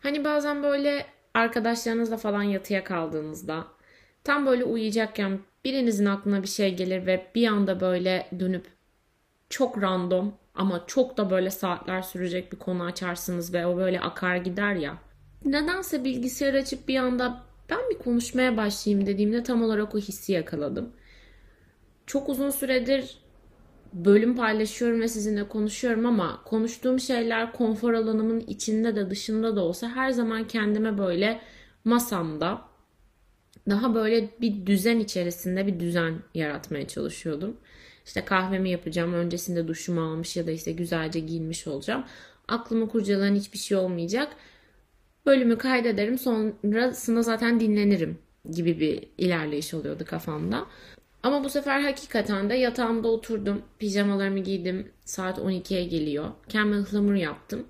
Hani bazen böyle arkadaşlarınızla falan yatıya kaldığınızda tam böyle uyuyacakken birinizin aklına bir şey gelir ve bir anda böyle dönüp çok random ama çok da böyle saatler sürecek bir konu açarsınız ve o böyle akar gider ya. Nedense bilgisayar açıp bir anda ben bir konuşmaya başlayayım dediğimde tam olarak o hissi yakaladım. Çok uzun süredir bölüm paylaşıyorum ve sizinle konuşuyorum ama konuştuğum şeyler konfor alanımın içinde de dışında da olsa her zaman kendime böyle masamda daha böyle bir düzen içerisinde bir düzen yaratmaya çalışıyordum. İşte kahvemi yapacağım, öncesinde duşumu almış ya da işte güzelce giyinmiş olacağım. Aklımı kurcalayan hiçbir şey olmayacak. Bölümü kaydederim, sonrasında zaten dinlenirim gibi bir ilerleyiş oluyordu kafamda. Ama bu sefer hakikaten de yatağımda oturdum. Pijamalarımı giydim. Saat 12'ye geliyor. Kendime ıhlamur yaptım.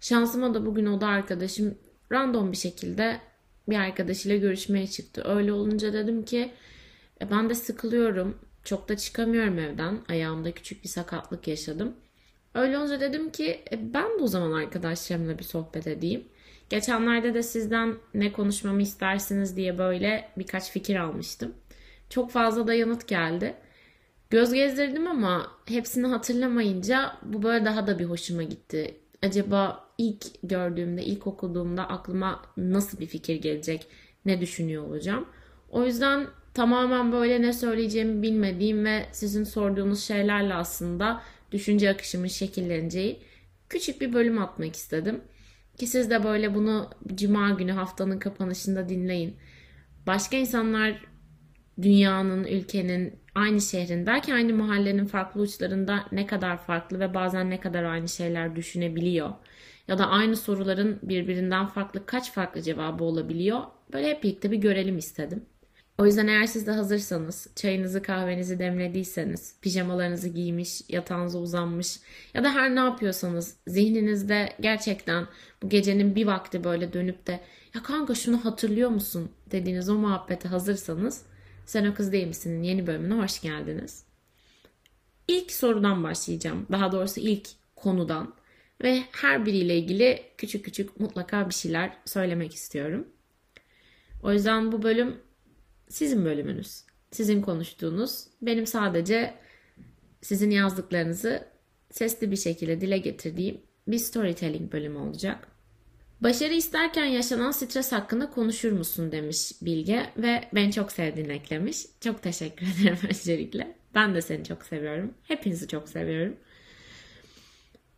Şansıma da bugün oda arkadaşım random bir şekilde bir arkadaşıyla görüşmeye çıktı. Öyle olunca dedim ki e, ben de sıkılıyorum. Çok da çıkamıyorum evden. Ayağımda küçük bir sakatlık yaşadım. Öyle olunca dedim ki e, ben de o zaman arkadaşlarımla bir sohbet edeyim. Geçenlerde de sizden ne konuşmamı istersiniz diye böyle birkaç fikir almıştım. Çok fazla da yanıt geldi. Göz gezdirdim ama hepsini hatırlamayınca bu böyle daha da bir hoşuma gitti. Acaba ilk gördüğümde, ilk okuduğumda aklıma nasıl bir fikir gelecek, ne düşünüyor olacağım. O yüzden tamamen böyle ne söyleyeceğimi bilmediğim ve sizin sorduğunuz şeylerle aslında düşünce akışımın şekilleneceği küçük bir bölüm atmak istedim. Ki siz de böyle bunu cuma günü haftanın kapanışında dinleyin. Başka insanlar dünyanın, ülkenin, aynı şehrin, belki aynı mahallenin farklı uçlarında ne kadar farklı ve bazen ne kadar aynı şeyler düşünebiliyor. Ya da aynı soruların birbirinden farklı kaç farklı cevabı olabiliyor. Böyle hep birlikte bir görelim istedim. O yüzden eğer siz de hazırsanız, çayınızı kahvenizi demlediyseniz, pijamalarınızı giymiş, yatağınıza uzanmış ya da her ne yapıyorsanız zihninizde gerçekten bu gecenin bir vakti böyle dönüp de ya kanka şunu hatırlıyor musun dediğiniz o muhabbete hazırsanız sen o kız değil misin? Yeni bölümüne hoş geldiniz. İlk sorudan başlayacağım. Daha doğrusu ilk konudan. Ve her biriyle ilgili küçük küçük mutlaka bir şeyler söylemek istiyorum. O yüzden bu bölüm sizin bölümünüz. Sizin konuştuğunuz. Benim sadece sizin yazdıklarınızı sesli bir şekilde dile getirdiğim bir storytelling bölümü olacak. Başarı isterken yaşanan stres hakkında konuşur musun demiş Bilge ve ben çok sevdiğini eklemiş. Çok teşekkür ederim öncelikle. Ben de seni çok seviyorum. Hepinizi çok seviyorum.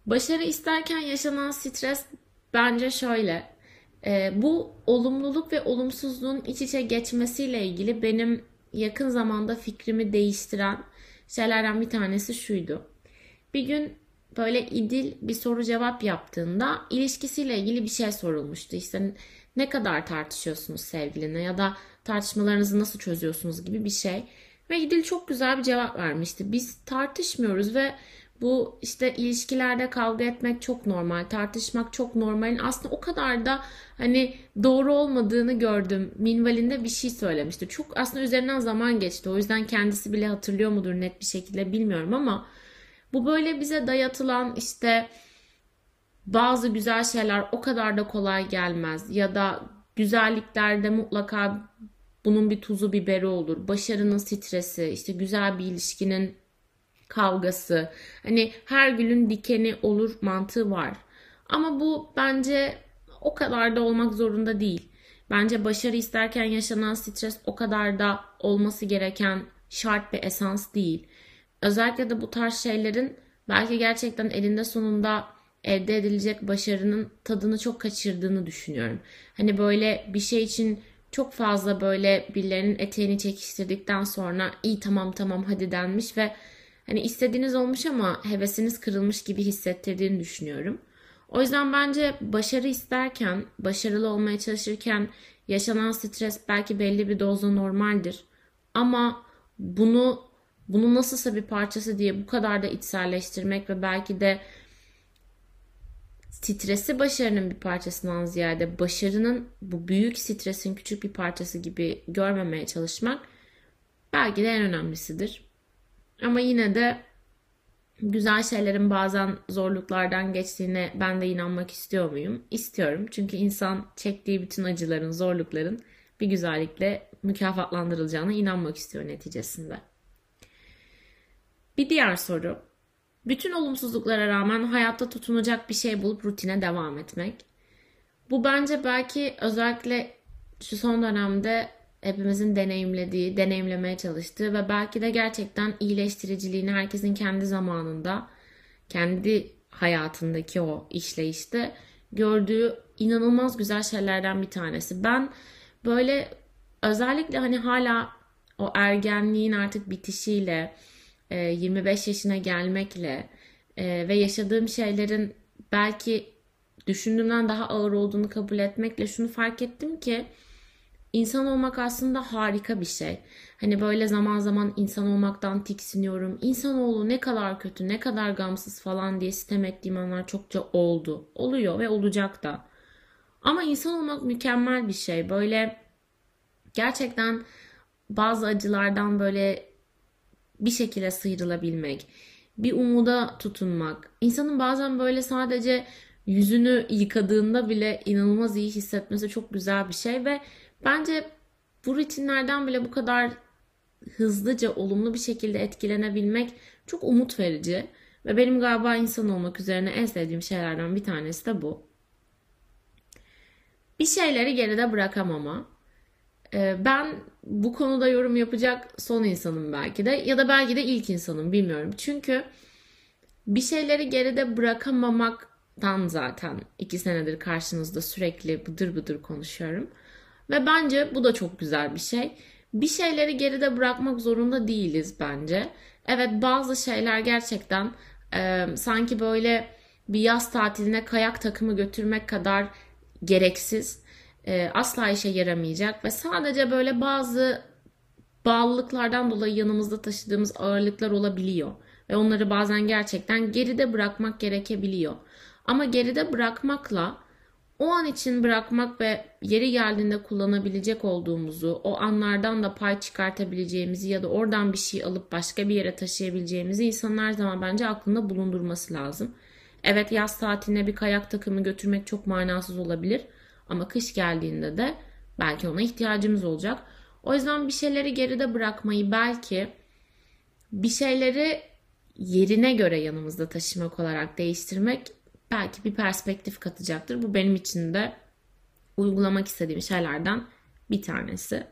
Başarı isterken yaşanan stres bence şöyle. E, bu olumluluk ve olumsuzluğun iç içe geçmesiyle ilgili benim yakın zamanda fikrimi değiştiren şeylerden bir tanesi şuydu. Bir gün böyle İdil bir soru cevap yaptığında ilişkisiyle ilgili bir şey sorulmuştu. İşte ne kadar tartışıyorsunuz sevgiline ya da tartışmalarınızı nasıl çözüyorsunuz gibi bir şey. Ve İdil çok güzel bir cevap vermişti. Biz tartışmıyoruz ve bu işte ilişkilerde kavga etmek çok normal, tartışmak çok normal. Aslında o kadar da hani doğru olmadığını gördüm. Minvalinde bir şey söylemişti. Çok aslında üzerinden zaman geçti. O yüzden kendisi bile hatırlıyor mudur net bir şekilde bilmiyorum ama bu böyle bize dayatılan işte bazı güzel şeyler o kadar da kolay gelmez ya da güzelliklerde mutlaka bunun bir tuzu biberi olur. Başarının stresi, işte güzel bir ilişkinin kavgası. Hani her gülün dikeni olur mantığı var. Ama bu bence o kadar da olmak zorunda değil. Bence başarı isterken yaşanan stres o kadar da olması gereken şart bir esans değil. Özellikle de bu tarz şeylerin belki gerçekten elinde sonunda elde edilecek başarının tadını çok kaçırdığını düşünüyorum. Hani böyle bir şey için çok fazla böyle birilerinin eteğini çekiştirdikten sonra iyi tamam tamam hadi denmiş ve hani istediğiniz olmuş ama hevesiniz kırılmış gibi hissettirdiğini düşünüyorum. O yüzden bence başarı isterken, başarılı olmaya çalışırken yaşanan stres belki belli bir dozda normaldir. Ama bunu bunu nasılsa bir parçası diye bu kadar da içselleştirmek ve belki de stresi başarının bir parçasından ziyade başarının bu büyük stresin küçük bir parçası gibi görmemeye çalışmak belki de en önemlisidir. Ama yine de güzel şeylerin bazen zorluklardan geçtiğine ben de inanmak istiyor muyum? İstiyorum. Çünkü insan çektiği bütün acıların, zorlukların bir güzellikle mükafatlandırılacağına inanmak istiyor neticesinde. Bir diğer soru. Bütün olumsuzluklara rağmen hayatta tutunacak bir şey bulup rutine devam etmek. Bu bence belki özellikle şu son dönemde hepimizin deneyimlediği, deneyimlemeye çalıştığı ve belki de gerçekten iyileştiriciliğini herkesin kendi zamanında, kendi hayatındaki o işleyişte gördüğü inanılmaz güzel şeylerden bir tanesi. Ben böyle özellikle hani hala o ergenliğin artık bitişiyle 25 e, yaşına gelmekle e, ve yaşadığım şeylerin belki düşündüğümden daha ağır olduğunu kabul etmekle şunu fark ettim ki insan olmak aslında harika bir şey. Hani böyle zaman zaman insan olmaktan tiksiniyorum. İnsanoğlu ne kadar kötü, ne kadar gamsız falan diye sitem ettiğim anlar çokça oldu. Oluyor ve olacak da. Ama insan olmak mükemmel bir şey. Böyle gerçekten bazı acılardan böyle bir şekilde sıyrılabilmek, bir umuda tutunmak. İnsanın bazen böyle sadece yüzünü yıkadığında bile inanılmaz iyi hissetmesi çok güzel bir şey ve bence bu rutinlerden bile bu kadar hızlıca olumlu bir şekilde etkilenebilmek çok umut verici ve benim galiba insan olmak üzerine en sevdiğim şeylerden bir tanesi de bu. Bir şeyleri geride bırakamama. Ee, ben bu konuda yorum yapacak son insanım belki de ya da belki de ilk insanım bilmiyorum. Çünkü bir şeyleri geride bırakamamaktan zaten iki senedir karşınızda sürekli bıdır bıdır konuşuyorum. Ve bence bu da çok güzel bir şey. Bir şeyleri geride bırakmak zorunda değiliz bence. Evet bazı şeyler gerçekten e, sanki böyle bir yaz tatiline kayak takımı götürmek kadar gereksiz e, asla işe yaramayacak ve sadece böyle bazı bağlılıklardan dolayı yanımızda taşıdığımız ağırlıklar olabiliyor ve onları bazen gerçekten geride bırakmak gerekebiliyor. Ama geride bırakmakla o an için bırakmak ve yeri geldiğinde kullanabilecek olduğumuzu, o anlardan da pay çıkartabileceğimizi ya da oradan bir şey alıp başka bir yere taşıyabileceğimizi insanın her zaman bence aklında bulundurması lazım. Evet yaz tatiline bir kayak takımı götürmek çok manasız olabilir. Ama kış geldiğinde de belki ona ihtiyacımız olacak. O yüzden bir şeyleri geride bırakmayı belki bir şeyleri yerine göre yanımızda taşımak olarak değiştirmek belki bir perspektif katacaktır. Bu benim için de uygulamak istediğim şeylerden bir tanesi.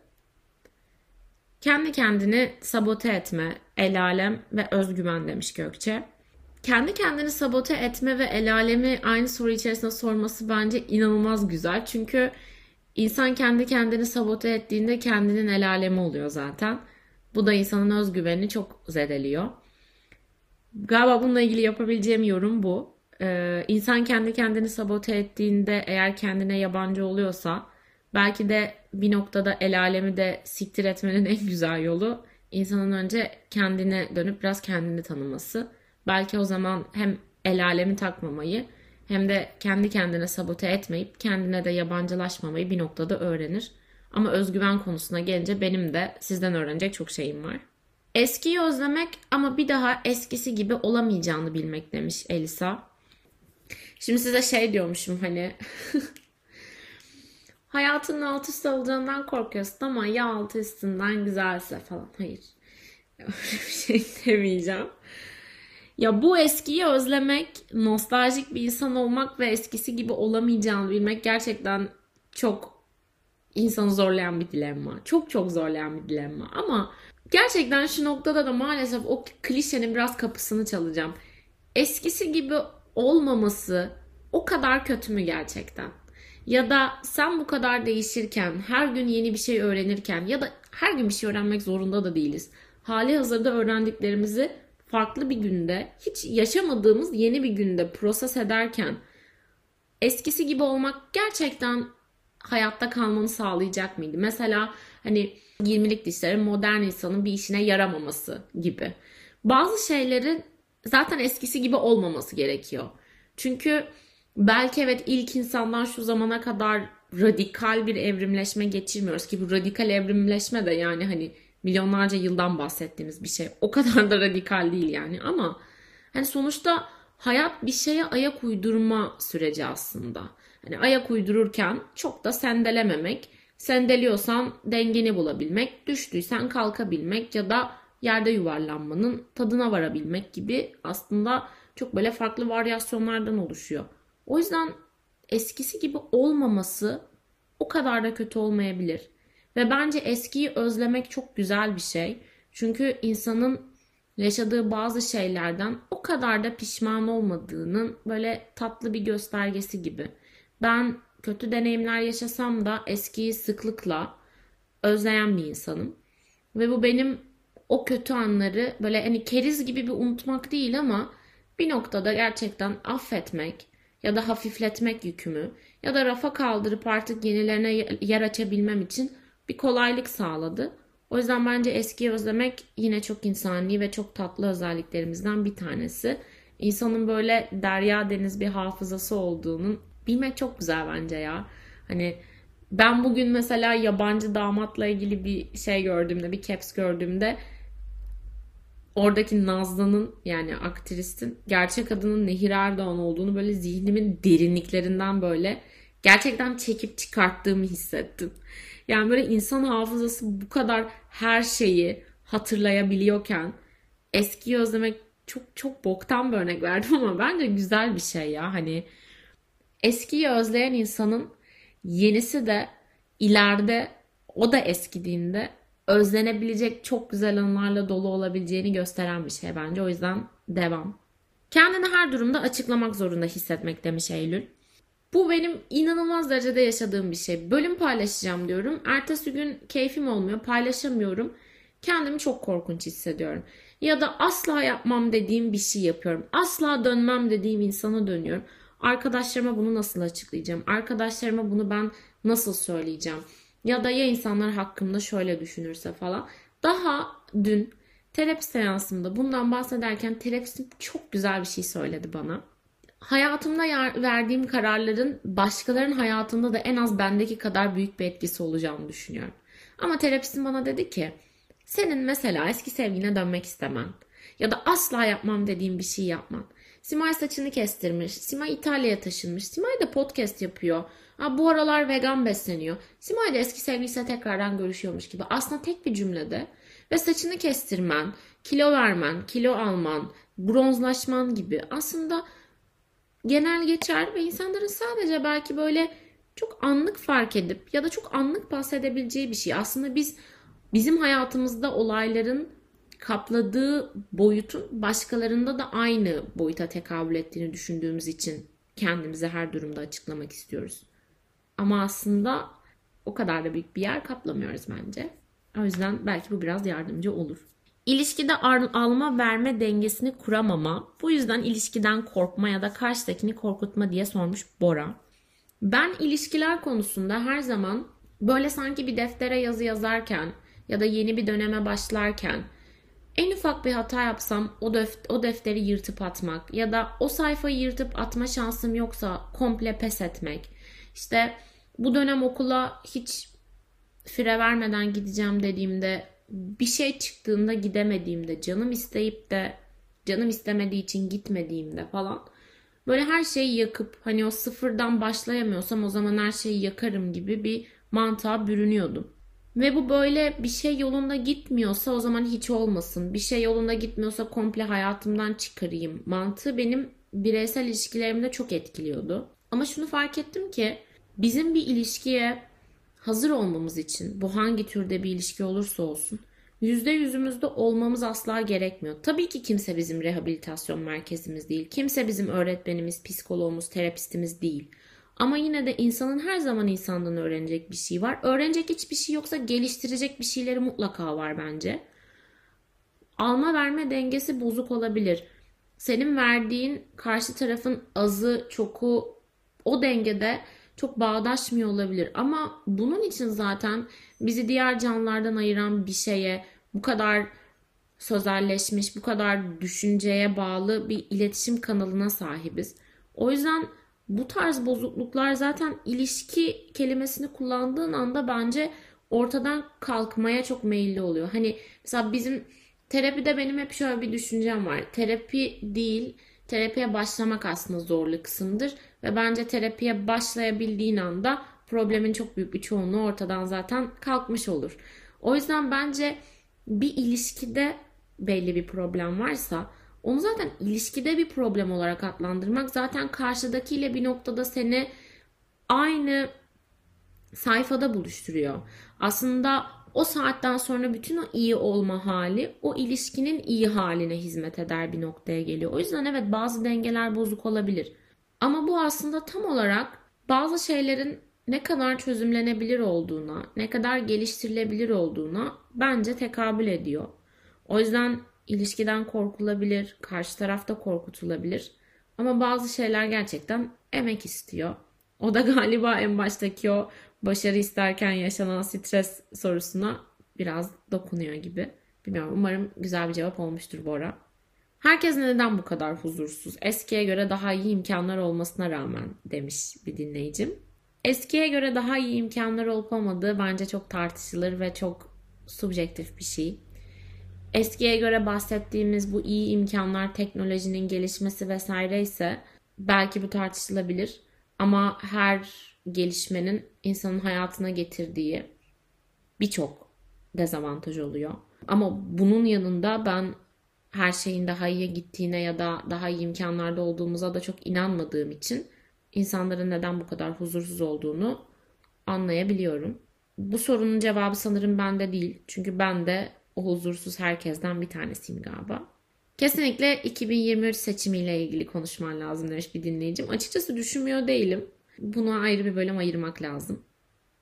Kendi kendini sabote etme, el alem ve özgüven demiş Gökçe kendi kendini sabote etme ve el alemi aynı soru içerisinde sorması bence inanılmaz güzel. Çünkü insan kendi kendini sabote ettiğinde kendinin el alemi oluyor zaten. Bu da insanın özgüvenini çok zedeliyor. Galiba bununla ilgili yapabileceğim yorum bu. Ee, insan kendi kendini sabote ettiğinde eğer kendine yabancı oluyorsa belki de bir noktada el alemi de siktir etmenin en güzel yolu insanın önce kendine dönüp biraz kendini tanıması. Belki o zaman hem el alemi takmamayı hem de kendi kendine sabote etmeyip kendine de yabancılaşmamayı bir noktada öğrenir. Ama özgüven konusuna gelince benim de sizden öğrenecek çok şeyim var. Eskiyi özlemek ama bir daha eskisi gibi olamayacağını bilmek demiş Elisa. Şimdi size şey diyormuşum hani hayatının alt üst olacağından korkuyorsun ama ya alt üstünden güzelse falan. Hayır. Öyle bir şey demeyeceğim. Ya bu eskiyi özlemek, nostaljik bir insan olmak ve eskisi gibi olamayacağını bilmek gerçekten çok insanı zorlayan bir dilemma. Çok çok zorlayan bir dilemma. Ama gerçekten şu noktada da maalesef o klişenin biraz kapısını çalacağım. Eskisi gibi olmaması o kadar kötü mü gerçekten? Ya da sen bu kadar değişirken, her gün yeni bir şey öğrenirken ya da her gün bir şey öğrenmek zorunda da değiliz. Hali hazırda öğrendiklerimizi farklı bir günde, hiç yaşamadığımız yeni bir günde proses ederken eskisi gibi olmak gerçekten hayatta kalmanı sağlayacak mıydı? Mesela hani 20'lik dişlerin modern insanın bir işine yaramaması gibi. Bazı şeylerin zaten eskisi gibi olmaması gerekiyor. Çünkü belki evet ilk insandan şu zamana kadar radikal bir evrimleşme geçirmiyoruz ki bu radikal evrimleşme de yani hani milyonlarca yıldan bahsettiğimiz bir şey. O kadar da radikal değil yani ama Hani sonuçta hayat bir şeye ayak uydurma süreci aslında. Hani ayak uydururken çok da sendelememek, sendeliyorsan dengeni bulabilmek, düştüysen kalkabilmek ya da yerde yuvarlanmanın tadına varabilmek gibi aslında çok böyle farklı varyasyonlardan oluşuyor. O yüzden eskisi gibi olmaması o kadar da kötü olmayabilir. Ve bence eskiyi özlemek çok güzel bir şey. Çünkü insanın yaşadığı bazı şeylerden o kadar da pişman olmadığının böyle tatlı bir göstergesi gibi. Ben kötü deneyimler yaşasam da eskiyi sıklıkla özleyen bir insanım. Ve bu benim o kötü anları böyle hani keriz gibi bir unutmak değil ama bir noktada gerçekten affetmek ya da hafifletmek yükümü ya da rafa kaldırıp artık yenilerine yer açabilmem için bir kolaylık sağladı. O yüzden bence eskiyi özlemek yine çok insani ve çok tatlı özelliklerimizden bir tanesi. İnsanın böyle derya deniz bir hafızası olduğunun bilmek çok güzel bence ya. Hani ben bugün mesela yabancı damatla ilgili bir şey gördüğümde, bir caps gördüğümde oradaki Nazlı'nın yani aktristin gerçek adının Nehir Erdoğan olduğunu böyle zihnimin derinliklerinden böyle gerçekten çekip çıkarttığımı hissettim. Yani böyle insan hafızası bu kadar her şeyi hatırlayabiliyorken eskiyi özlemek çok çok boktan bir örnek verdim ama bence güzel bir şey ya. Hani eskiyi özleyen insanın yenisi de ileride o da eskidiğinde özlenebilecek çok güzel anılarla dolu olabileceğini gösteren bir şey bence. O yüzden devam. Kendini her durumda açıklamak zorunda hissetmek demiş Eylül. Bu benim inanılmaz derecede yaşadığım bir şey. Bölüm paylaşacağım diyorum. Ertesi gün keyfim olmuyor. Paylaşamıyorum. Kendimi çok korkunç hissediyorum. Ya da asla yapmam dediğim bir şey yapıyorum. Asla dönmem dediğim insana dönüyorum. Arkadaşlarıma bunu nasıl açıklayacağım? Arkadaşlarıma bunu ben nasıl söyleyeceğim? Ya da ya insanlar hakkımda şöyle düşünürse falan. Daha dün terapi seansımda bundan bahsederken terapistim çok güzel bir şey söyledi bana. Hayatımda verdiğim kararların başkalarının hayatında da en az bendeki kadar büyük bir etkisi olacağını düşünüyorum. Ama terapistim bana dedi ki senin mesela eski sevgiline dönmek istemen ya da asla yapmam dediğim bir şey yapman. Simay saçını kestirmiş. Simay İtalya'ya taşınmış. Simay da podcast yapıyor. Ha, bu aralar vegan besleniyor. Simay da eski sevgilisiyle tekrardan görüşüyormuş gibi. Aslında tek bir cümlede ve saçını kestirmen, kilo vermen, kilo alman, bronzlaşman gibi aslında genel geçer ve insanların sadece belki böyle çok anlık fark edip ya da çok anlık bahsedebileceği bir şey. Aslında biz bizim hayatımızda olayların kapladığı boyutun başkalarında da aynı boyuta tekabül ettiğini düşündüğümüz için kendimize her durumda açıklamak istiyoruz. Ama aslında o kadar da büyük bir yer kaplamıyoruz bence. O yüzden belki bu biraz yardımcı olur. İlişkide alma verme dengesini kuramama, bu yüzden ilişkiden korkma ya da karşıdakini korkutma diye sormuş Bora. Ben ilişkiler konusunda her zaman böyle sanki bir deftere yazı yazarken ya da yeni bir döneme başlarken en ufak bir hata yapsam o, def o defteri yırtıp atmak ya da o sayfayı yırtıp atma şansım yoksa komple pes etmek. İşte bu dönem okula hiç fire vermeden gideceğim dediğimde bir şey çıktığında gidemediğimde canım isteyip de canım istemediği için gitmediğimde falan böyle her şeyi yakıp hani o sıfırdan başlayamıyorsam o zaman her şeyi yakarım gibi bir mantığa bürünüyordum. Ve bu böyle bir şey yolunda gitmiyorsa o zaman hiç olmasın. Bir şey yolunda gitmiyorsa komple hayatımdan çıkarayım. Mantığı benim bireysel ilişkilerimde çok etkiliyordu. Ama şunu fark ettim ki bizim bir ilişkiye hazır olmamız için bu hangi türde bir ilişki olursa olsun yüzde yüzümüzde olmamız asla gerekmiyor. Tabii ki kimse bizim rehabilitasyon merkezimiz değil. Kimse bizim öğretmenimiz, psikologumuz, terapistimiz değil. Ama yine de insanın her zaman insandan öğrenecek bir şey var. Öğrenecek hiçbir şey yoksa geliştirecek bir şeyleri mutlaka var bence. Alma verme dengesi bozuk olabilir. Senin verdiğin karşı tarafın azı, çoku o dengede çok bağdaşmıyor olabilir. Ama bunun için zaten bizi diğer canlılardan ayıran bir şeye bu kadar sözelleşmiş, bu kadar düşünceye bağlı bir iletişim kanalına sahibiz. O yüzden bu tarz bozukluklar zaten ilişki kelimesini kullandığın anda bence ortadan kalkmaya çok meyilli oluyor. Hani mesela bizim Terapide benim hep şöyle bir düşüncem var. Terapi değil, terapiye başlamak aslında zorlu kısımdır. Ve bence terapiye başlayabildiğin anda problemin çok büyük bir çoğunluğu ortadan zaten kalkmış olur. O yüzden bence bir ilişkide belli bir problem varsa onu zaten ilişkide bir problem olarak adlandırmak zaten karşıdakiyle bir noktada seni aynı sayfada buluşturuyor. Aslında o saatten sonra bütün o iyi olma hali o ilişkinin iyi haline hizmet eder bir noktaya geliyor. O yüzden evet bazı dengeler bozuk olabilir. Ama bu aslında tam olarak bazı şeylerin ne kadar çözümlenebilir olduğuna, ne kadar geliştirilebilir olduğuna bence tekabül ediyor. O yüzden ilişkiden korkulabilir, karşı tarafta korkutulabilir. Ama bazı şeyler gerçekten emek istiyor. O da galiba en baştaki o başarı isterken yaşanan stres sorusuna biraz dokunuyor gibi. Bilmiyorum umarım güzel bir cevap olmuştur Bora. Herkes neden bu kadar huzursuz? Eskiye göre daha iyi imkanlar olmasına rağmen demiş bir dinleyicim. Eskiye göre daha iyi imkanlar olup olmadığı bence çok tartışılır ve çok subjektif bir şey. Eskiye göre bahsettiğimiz bu iyi imkanlar, teknolojinin gelişmesi vesaire ise belki bu tartışılabilir. Ama her gelişmenin insanın hayatına getirdiği birçok dezavantaj oluyor. Ama bunun yanında ben her şeyin daha iyiye gittiğine ya da daha iyi imkanlarda olduğumuza da çok inanmadığım için insanların neden bu kadar huzursuz olduğunu anlayabiliyorum. Bu sorunun cevabı sanırım bende değil. Çünkü ben de o huzursuz herkesten bir tanesiyim galiba. Kesinlikle 2023 seçimiyle ilgili konuşman lazım demiş bir dinleyicim. Açıkçası düşünmüyor değilim. Buna ayrı bir bölüm ayırmak lazım.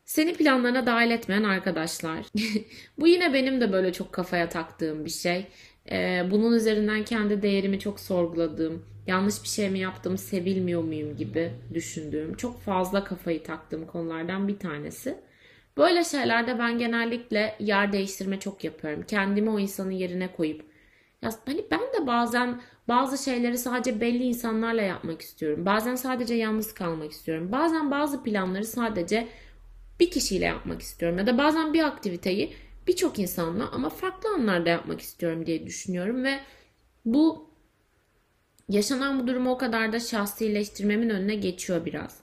Seni planlarına dahil etmeyen arkadaşlar. Bu yine benim de böyle çok kafaya taktığım bir şey. Ee, bunun üzerinden kendi değerimi çok sorguladığım, yanlış bir şey mi yaptım, sevilmiyor muyum gibi düşündüğüm, çok fazla kafayı taktığım konulardan bir tanesi. Böyle şeylerde ben genellikle yer değiştirme çok yapıyorum. Kendimi o insanın yerine koyup ya hani ben de bazen bazı şeyleri sadece belli insanlarla yapmak istiyorum. Bazen sadece yalnız kalmak istiyorum. Bazen bazı planları sadece bir kişiyle yapmak istiyorum. Ya da bazen bir aktiviteyi birçok insanla ama farklı anlarda yapmak istiyorum diye düşünüyorum ve bu yaşanan bu durumu o kadar da şahsileştirmemin önüne geçiyor biraz.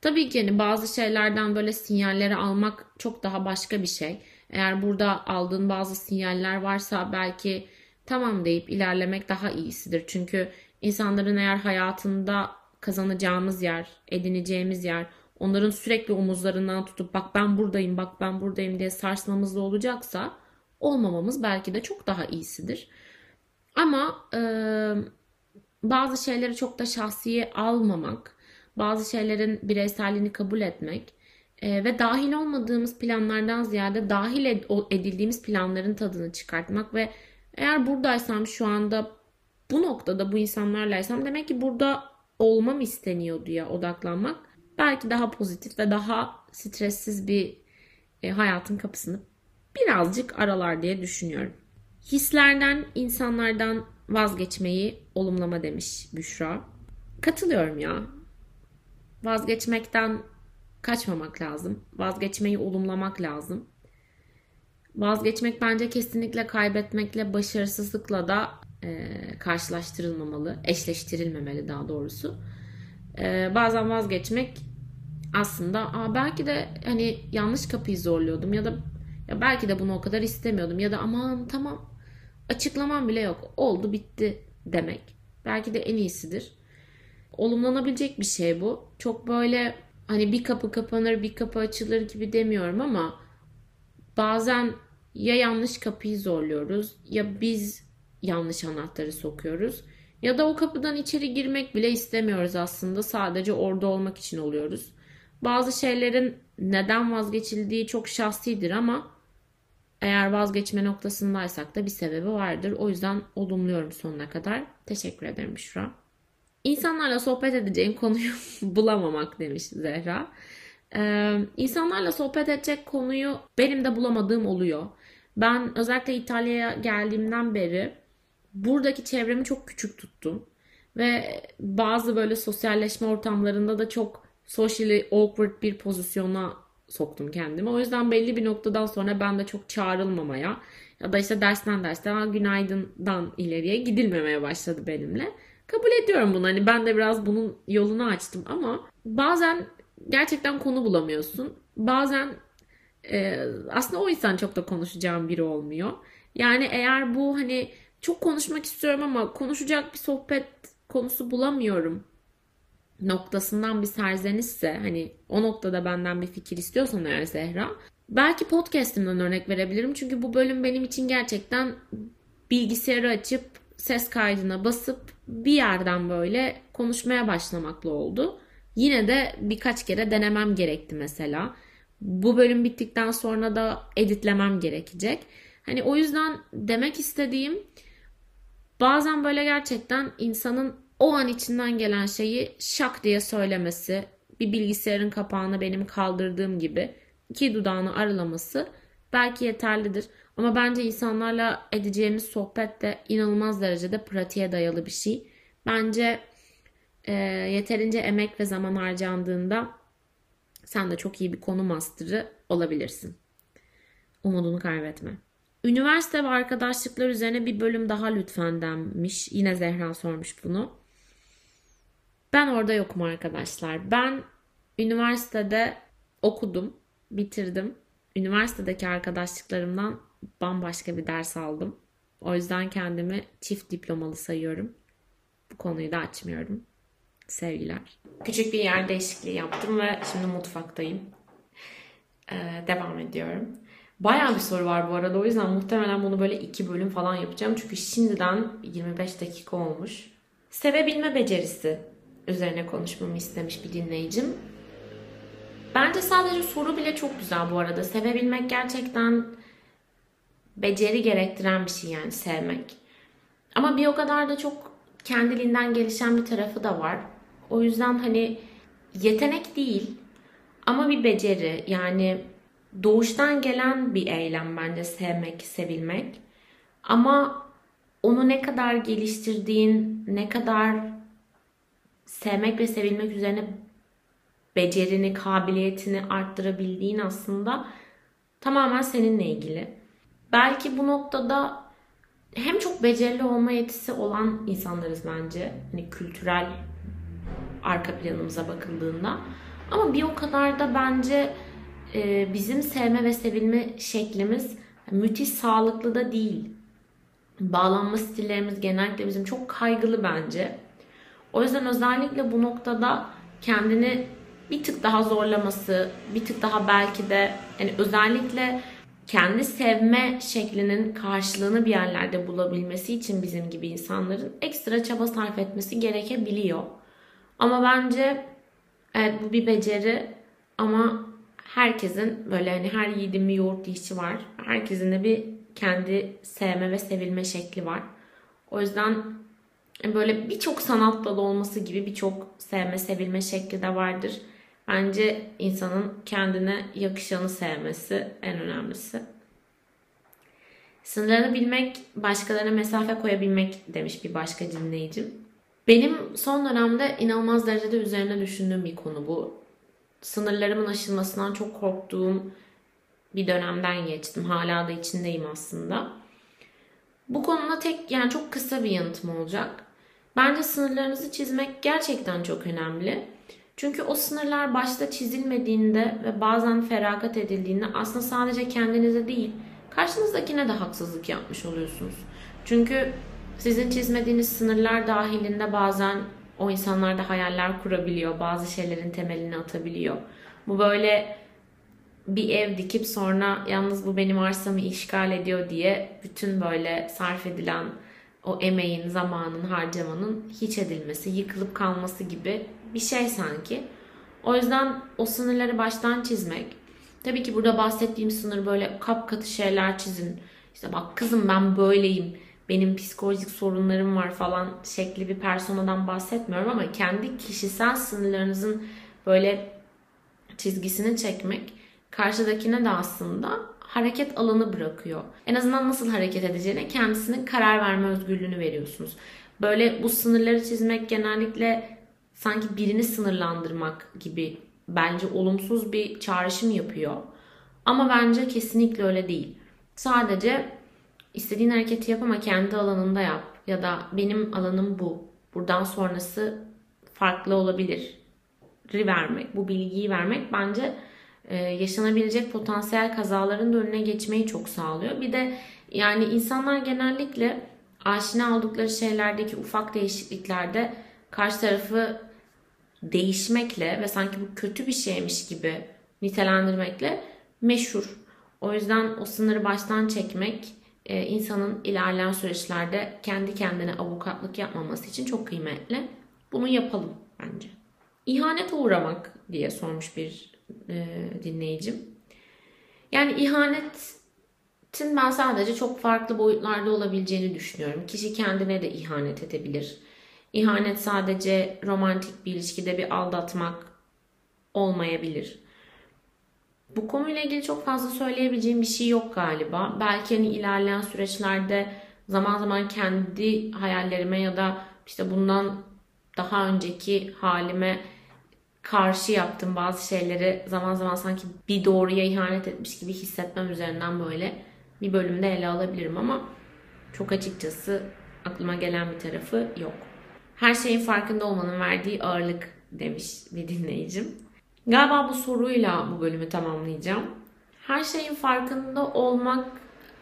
Tabii ki hani bazı şeylerden böyle sinyalleri almak çok daha başka bir şey. Eğer burada aldığın bazı sinyaller varsa belki tamam deyip ilerlemek daha iyisidir. Çünkü insanların eğer hayatında kazanacağımız yer, edineceğimiz yer, onların sürekli omuzlarından tutup bak ben buradayım, bak ben buradayım diye sarsmamız da olacaksa olmamamız belki de çok daha iyisidir. Ama e, bazı şeyleri çok da şahsiye almamak, bazı şeylerin bireyselliğini kabul etmek e, ve dahil olmadığımız planlardan ziyade dahil edildiğimiz planların tadını çıkartmak ve eğer buradaysam şu anda bu noktada bu insanlarlaysam demek ki burada olmam isteniyor diye odaklanmak belki daha pozitif ve daha stressiz bir e, hayatın kapısını birazcık aralar diye düşünüyorum. Hislerden, insanlardan vazgeçmeyi olumlama demiş Büşra. Katılıyorum ya. Vazgeçmekten kaçmamak lazım. Vazgeçmeyi olumlamak lazım. Vazgeçmek bence kesinlikle kaybetmekle, başarısızlıkla da e, karşılaştırılmamalı, eşleştirilmemeli daha doğrusu. E, bazen vazgeçmek aslında Aa, belki de hani yanlış kapıyı zorluyordum ya da ya belki de bunu o kadar istemiyordum ya da aman tamam açıklamam bile yok oldu bitti demek. Belki de en iyisidir. Olumlanabilecek bir şey bu. Çok böyle hani bir kapı kapanır bir kapı açılır gibi demiyorum ama bazen ya yanlış kapıyı zorluyoruz ya biz yanlış anahtarı sokuyoruz ya da o kapıdan içeri girmek bile istemiyoruz aslında sadece orada olmak için oluyoruz. Bazı şeylerin neden vazgeçildiği çok şahsidir ama eğer vazgeçme noktasındaysak da bir sebebi vardır. O yüzden olumluyorum sonuna kadar. Teşekkür ederim Şura. İnsanlarla sohbet edeceğim konuyu bulamamak demiş Zehra. Ee, insanlarla sohbet edecek konuyu benim de bulamadığım oluyor. Ben özellikle İtalya'ya geldiğimden beri buradaki çevremi çok küçük tuttum. Ve bazı böyle sosyalleşme ortamlarında da çok socially awkward bir pozisyona soktum kendimi. O yüzden belli bir noktadan sonra ben de çok çağrılmamaya Ya da işte dersten dersten günaydın'dan ileriye gidilmemeye başladı benimle. Kabul ediyorum bunu. Hani ben de biraz bunun yolunu açtım ama bazen gerçekten konu bulamıyorsun. Bazen e, aslında o insan çok da konuşacağım biri olmuyor. Yani eğer bu hani çok konuşmak istiyorum ama konuşacak bir sohbet konusu bulamıyorum noktasından bir serzenişse hani o noktada benden bir fikir istiyorsan eğer Zehra belki podcast'imden örnek verebilirim. Çünkü bu bölüm benim için gerçekten bilgisayarı açıp ses kaydına basıp bir yerden böyle konuşmaya başlamakla oldu. Yine de birkaç kere denemem gerekti mesela. Bu bölüm bittikten sonra da editlemem gerekecek. Hani o yüzden demek istediğim bazen böyle gerçekten insanın o an içinden gelen şeyi şak diye söylemesi, bir bilgisayarın kapağını benim kaldırdığım gibi iki dudağını aralaması belki yeterlidir. Ama bence insanlarla edeceğimiz sohbet de inanılmaz derecede pratiğe dayalı bir şey. Bence e, yeterince emek ve zaman harcandığında sen de çok iyi bir konu master'ı olabilirsin. Umudunu kaybetme. Üniversite ve arkadaşlıklar üzerine bir bölüm daha lütfen denmiş. Yine Zehra sormuş bunu. Ben orada yokum arkadaşlar. Ben üniversitede okudum, bitirdim. Üniversitedeki arkadaşlıklarımdan bambaşka bir ders aldım. O yüzden kendimi çift diplomalı sayıyorum. Bu konuyu da açmıyorum. Sevgiler. Küçük bir yer değişikliği yaptım ve şimdi mutfaktayım. Ee, devam ediyorum. Bayağı bir soru var bu arada. O yüzden muhtemelen bunu böyle iki bölüm falan yapacağım. Çünkü şimdiden 25 dakika olmuş. Sevebilme becerisi üzerine konuşmamı istemiş bir dinleyicim. Bence sadece soru bile çok güzel bu arada. Sevebilmek gerçekten beceri gerektiren bir şey yani sevmek. Ama bir o kadar da çok kendiliğinden gelişen bir tarafı da var. O yüzden hani yetenek değil ama bir beceri yani doğuştan gelen bir eylem bence sevmek, sevilmek. Ama onu ne kadar geliştirdiğin, ne kadar sevmek ve sevilmek üzerine becerini, kabiliyetini arttırabildiğin aslında tamamen seninle ilgili. Belki bu noktada hem çok becerili olma yetisi olan insanlarız bence. Hani kültürel arka planımıza bakıldığında. Ama bir o kadar da bence e, bizim sevme ve sevilme şeklimiz müthiş sağlıklı da değil. Bağlanma stillerimiz genellikle bizim çok kaygılı bence. O yüzden özellikle bu noktada kendini bir tık daha zorlaması, bir tık daha belki de yani özellikle kendi sevme şeklinin karşılığını bir yerlerde bulabilmesi için bizim gibi insanların ekstra çaba sarf etmesi gerekebiliyor. Ama bence evet bu bir beceri ama herkesin böyle hani her yiğidin bir yoğurt işi var. Herkesin de bir kendi sevme ve sevilme şekli var. O yüzden böyle birçok sanat dalı olması gibi birçok sevme sevilme şekli de vardır. Bence insanın kendine yakışanı sevmesi en önemlisi. Sınırlarını bilmek, başkalarına mesafe koyabilmek demiş bir başka dinleyicim. Benim son dönemde inanılmaz derecede üzerine düşündüğüm bir konu bu. Sınırlarımın aşılmasından çok korktuğum bir dönemden geçtim. Hala da içindeyim aslında. Bu konuda tek yani çok kısa bir yanıtım olacak. Bence sınırlarınızı çizmek gerçekten çok önemli. Çünkü o sınırlar başta çizilmediğinde ve bazen feragat edildiğinde aslında sadece kendinize değil, karşınızdakine de haksızlık yapmış oluyorsunuz. Çünkü sizin çizmediğiniz sınırlar dahilinde bazen o insanlar da hayaller kurabiliyor. Bazı şeylerin temelini atabiliyor. Bu böyle bir ev dikip sonra yalnız bu benim arsamı işgal ediyor diye bütün böyle sarf edilen o emeğin, zamanın, harcamanın hiç edilmesi, yıkılıp kalması gibi bir şey sanki. O yüzden o sınırları baştan çizmek. Tabii ki burada bahsettiğim sınır böyle kapkatı şeyler çizin. İşte bak kızım ben böyleyim benim psikolojik sorunlarım var falan şekli bir personadan bahsetmiyorum ama kendi kişisel sınırlarınızın böyle çizgisini çekmek karşıdakine de aslında hareket alanı bırakıyor. En azından nasıl hareket edeceğine kendisinin karar verme özgürlüğünü veriyorsunuz. Böyle bu sınırları çizmek genellikle sanki birini sınırlandırmak gibi bence olumsuz bir çağrışım yapıyor. Ama bence kesinlikle öyle değil. Sadece İstediğin hareketi yap ama kendi alanında yap. Ya da benim alanım bu. Buradan sonrası farklı olabilir. vermek, bu bilgiyi vermek bence e, yaşanabilecek potansiyel kazaların da önüne geçmeyi çok sağlıyor. Bir de yani insanlar genellikle aşina oldukları şeylerdeki ufak değişikliklerde karşı tarafı değişmekle ve sanki bu kötü bir şeymiş gibi nitelendirmekle meşhur. O yüzden o sınırı baştan çekmek e, insanın ilerleyen süreçlerde kendi kendine avukatlık yapmaması için çok kıymetli. Bunu yapalım bence. İhanet uğramak diye sormuş bir e, dinleyicim. Yani ihanetin ben sadece çok farklı boyutlarda olabileceğini düşünüyorum. Kişi kendine de ihanet edebilir. İhanet sadece romantik bir ilişkide bir aldatmak olmayabilir. Bu konuyla ilgili çok fazla söyleyebileceğim bir şey yok galiba. Belki hani ilerleyen süreçlerde zaman zaman kendi hayallerime ya da işte bundan daha önceki halime karşı yaptığım bazı şeyleri zaman zaman sanki bir doğruya ihanet etmiş gibi hissetmem üzerinden böyle bir bölümde ele alabilirim ama çok açıkçası aklıma gelen bir tarafı yok. Her şeyin farkında olmanın verdiği ağırlık demiş bir dinleyicim. Galiba bu soruyla bu bölümü tamamlayacağım. Her şeyin farkında olmak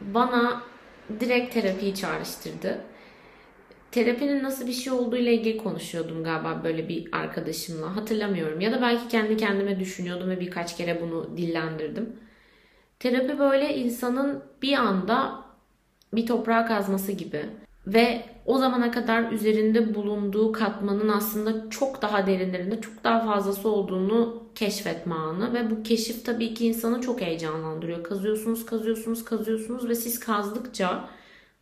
bana direkt terapiyi çağrıştırdı. Terapinin nasıl bir şey olduğu ile ilgili konuşuyordum galiba böyle bir arkadaşımla. Hatırlamıyorum. Ya da belki kendi kendime düşünüyordum ve birkaç kere bunu dillendirdim. Terapi böyle insanın bir anda bir toprağa kazması gibi ve o zamana kadar üzerinde bulunduğu katmanın aslında çok daha derinlerinde, çok daha fazlası olduğunu keşfetme anı ve bu keşif tabii ki insanı çok heyecanlandırıyor. Kazıyorsunuz, kazıyorsunuz, kazıyorsunuz ve siz kazdıkça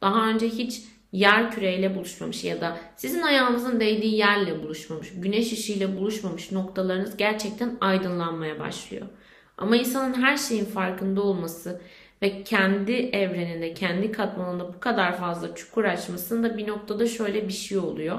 daha önce hiç yer küreyle buluşmamış ya da sizin ayağınızın değdiği yerle buluşmamış, güneş ışığıyla buluşmamış noktalarınız gerçekten aydınlanmaya başlıyor. Ama insanın her şeyin farkında olması ve kendi evreninde, kendi katmanında bu kadar fazla çukur açmasında bir noktada şöyle bir şey oluyor.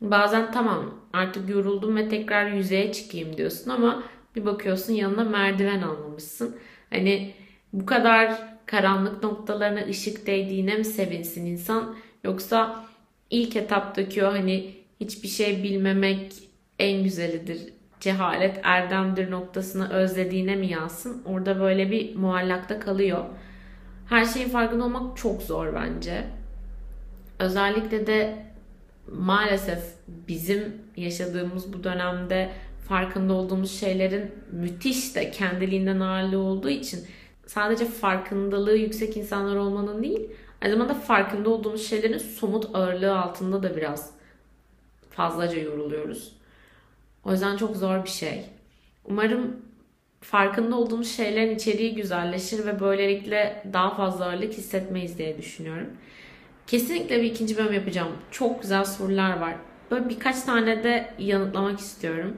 Bazen tamam artık yoruldum ve tekrar yüzeye çıkayım diyorsun ama bir bakıyorsun yanına merdiven almamışsın. Hani bu kadar karanlık noktalarına ışık değdiğine mi sevinsin insan yoksa ilk etaptaki o hani hiçbir şey bilmemek en güzelidir cehalet erdemdir noktasını özlediğine mi yazsın? Orada böyle bir muallakta kalıyor. Her şeyin farkında olmak çok zor bence. Özellikle de maalesef bizim yaşadığımız bu dönemde farkında olduğumuz şeylerin müthiş de kendiliğinden ağırlığı olduğu için sadece farkındalığı yüksek insanlar olmanın değil, aynı zamanda farkında olduğumuz şeylerin somut ağırlığı altında da biraz fazlaca yoruluyoruz. O yüzden çok zor bir şey. Umarım farkında olduğumuz şeylerin içeriği güzelleşir ve böylelikle daha fazla ağırlık hissetmeyiz diye düşünüyorum. Kesinlikle bir ikinci bölüm yapacağım. Çok güzel sorular var. Böyle birkaç tane de yanıtlamak istiyorum.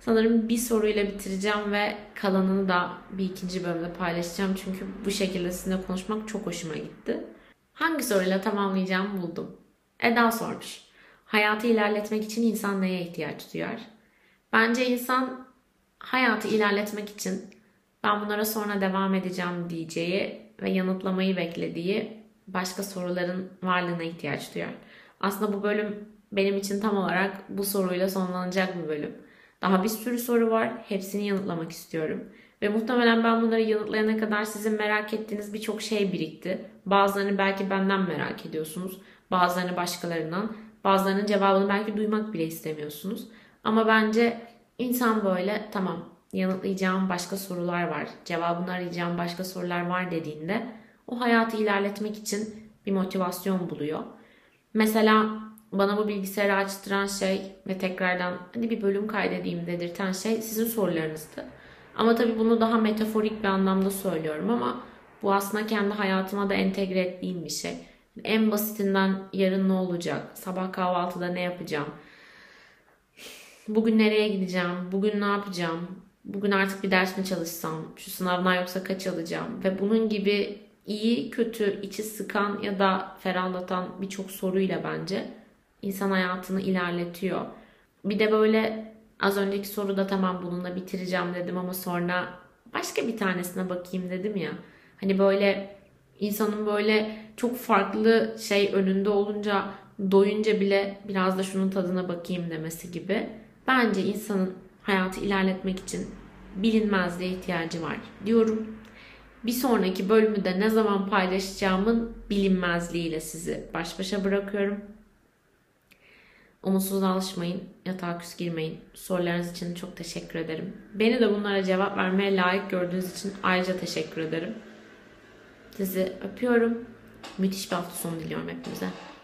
Sanırım bir soruyla bitireceğim ve kalanını da bir ikinci bölümde paylaşacağım. Çünkü bu şekilde sizinle konuşmak çok hoşuma gitti. Hangi soruyla tamamlayacağım buldum. Eda sormuş. Hayatı ilerletmek için insan neye ihtiyaç duyar? Bence insan hayatı ilerletmek için ben bunlara sonra devam edeceğim diyeceği ve yanıtlamayı beklediği başka soruların varlığına ihtiyaç duyar. Aslında bu bölüm benim için tam olarak bu soruyla sonlanacak bir bölüm. Daha bir sürü soru var. Hepsini yanıtlamak istiyorum. Ve muhtemelen ben bunları yanıtlayana kadar sizin merak ettiğiniz birçok şey birikti. Bazılarını belki benden merak ediyorsunuz. Bazılarını başkalarından. Bazılarının cevabını belki duymak bile istemiyorsunuz. Ama bence insan böyle tamam yanıtlayacağım başka sorular var, cevabını arayacağım başka sorular var dediğinde o hayatı ilerletmek için bir motivasyon buluyor. Mesela bana bu bilgisayarı açtıran şey ve tekrardan hadi bir bölüm kaydedeyim dedirten şey sizin sorularınızdı. Ama tabii bunu daha metaforik bir anlamda söylüyorum ama bu aslında kendi hayatıma da entegre ettiğim bir şey. En basitinden yarın ne olacak, sabah kahvaltıda ne yapacağım, bugün nereye gideceğim, bugün ne yapacağım, bugün artık bir ders mi çalışsam, şu sınavdan yoksa kaç alacağım ve bunun gibi iyi, kötü, içi sıkan ya da ferahlatan birçok soruyla bence insan hayatını ilerletiyor. Bir de böyle az önceki soruda tamam bununla bitireceğim dedim ama sonra başka bir tanesine bakayım dedim ya. Hani böyle İnsanın böyle çok farklı şey önünde olunca doyunca bile biraz da şunun tadına bakayım demesi gibi. Bence insanın hayatı ilerletmek için bilinmezliğe ihtiyacı var diyorum. Bir sonraki bölümü de ne zaman paylaşacağımın bilinmezliğiyle sizi baş başa bırakıyorum. Umutsuz alışmayın, yatağa küs girmeyin. Sorularınız için çok teşekkür ederim. Beni de bunlara cevap vermeye layık gördüğünüz için ayrıca teşekkür ederim. Sizi öpüyorum. Müthiş bir hafta sonu diliyorum hepinize.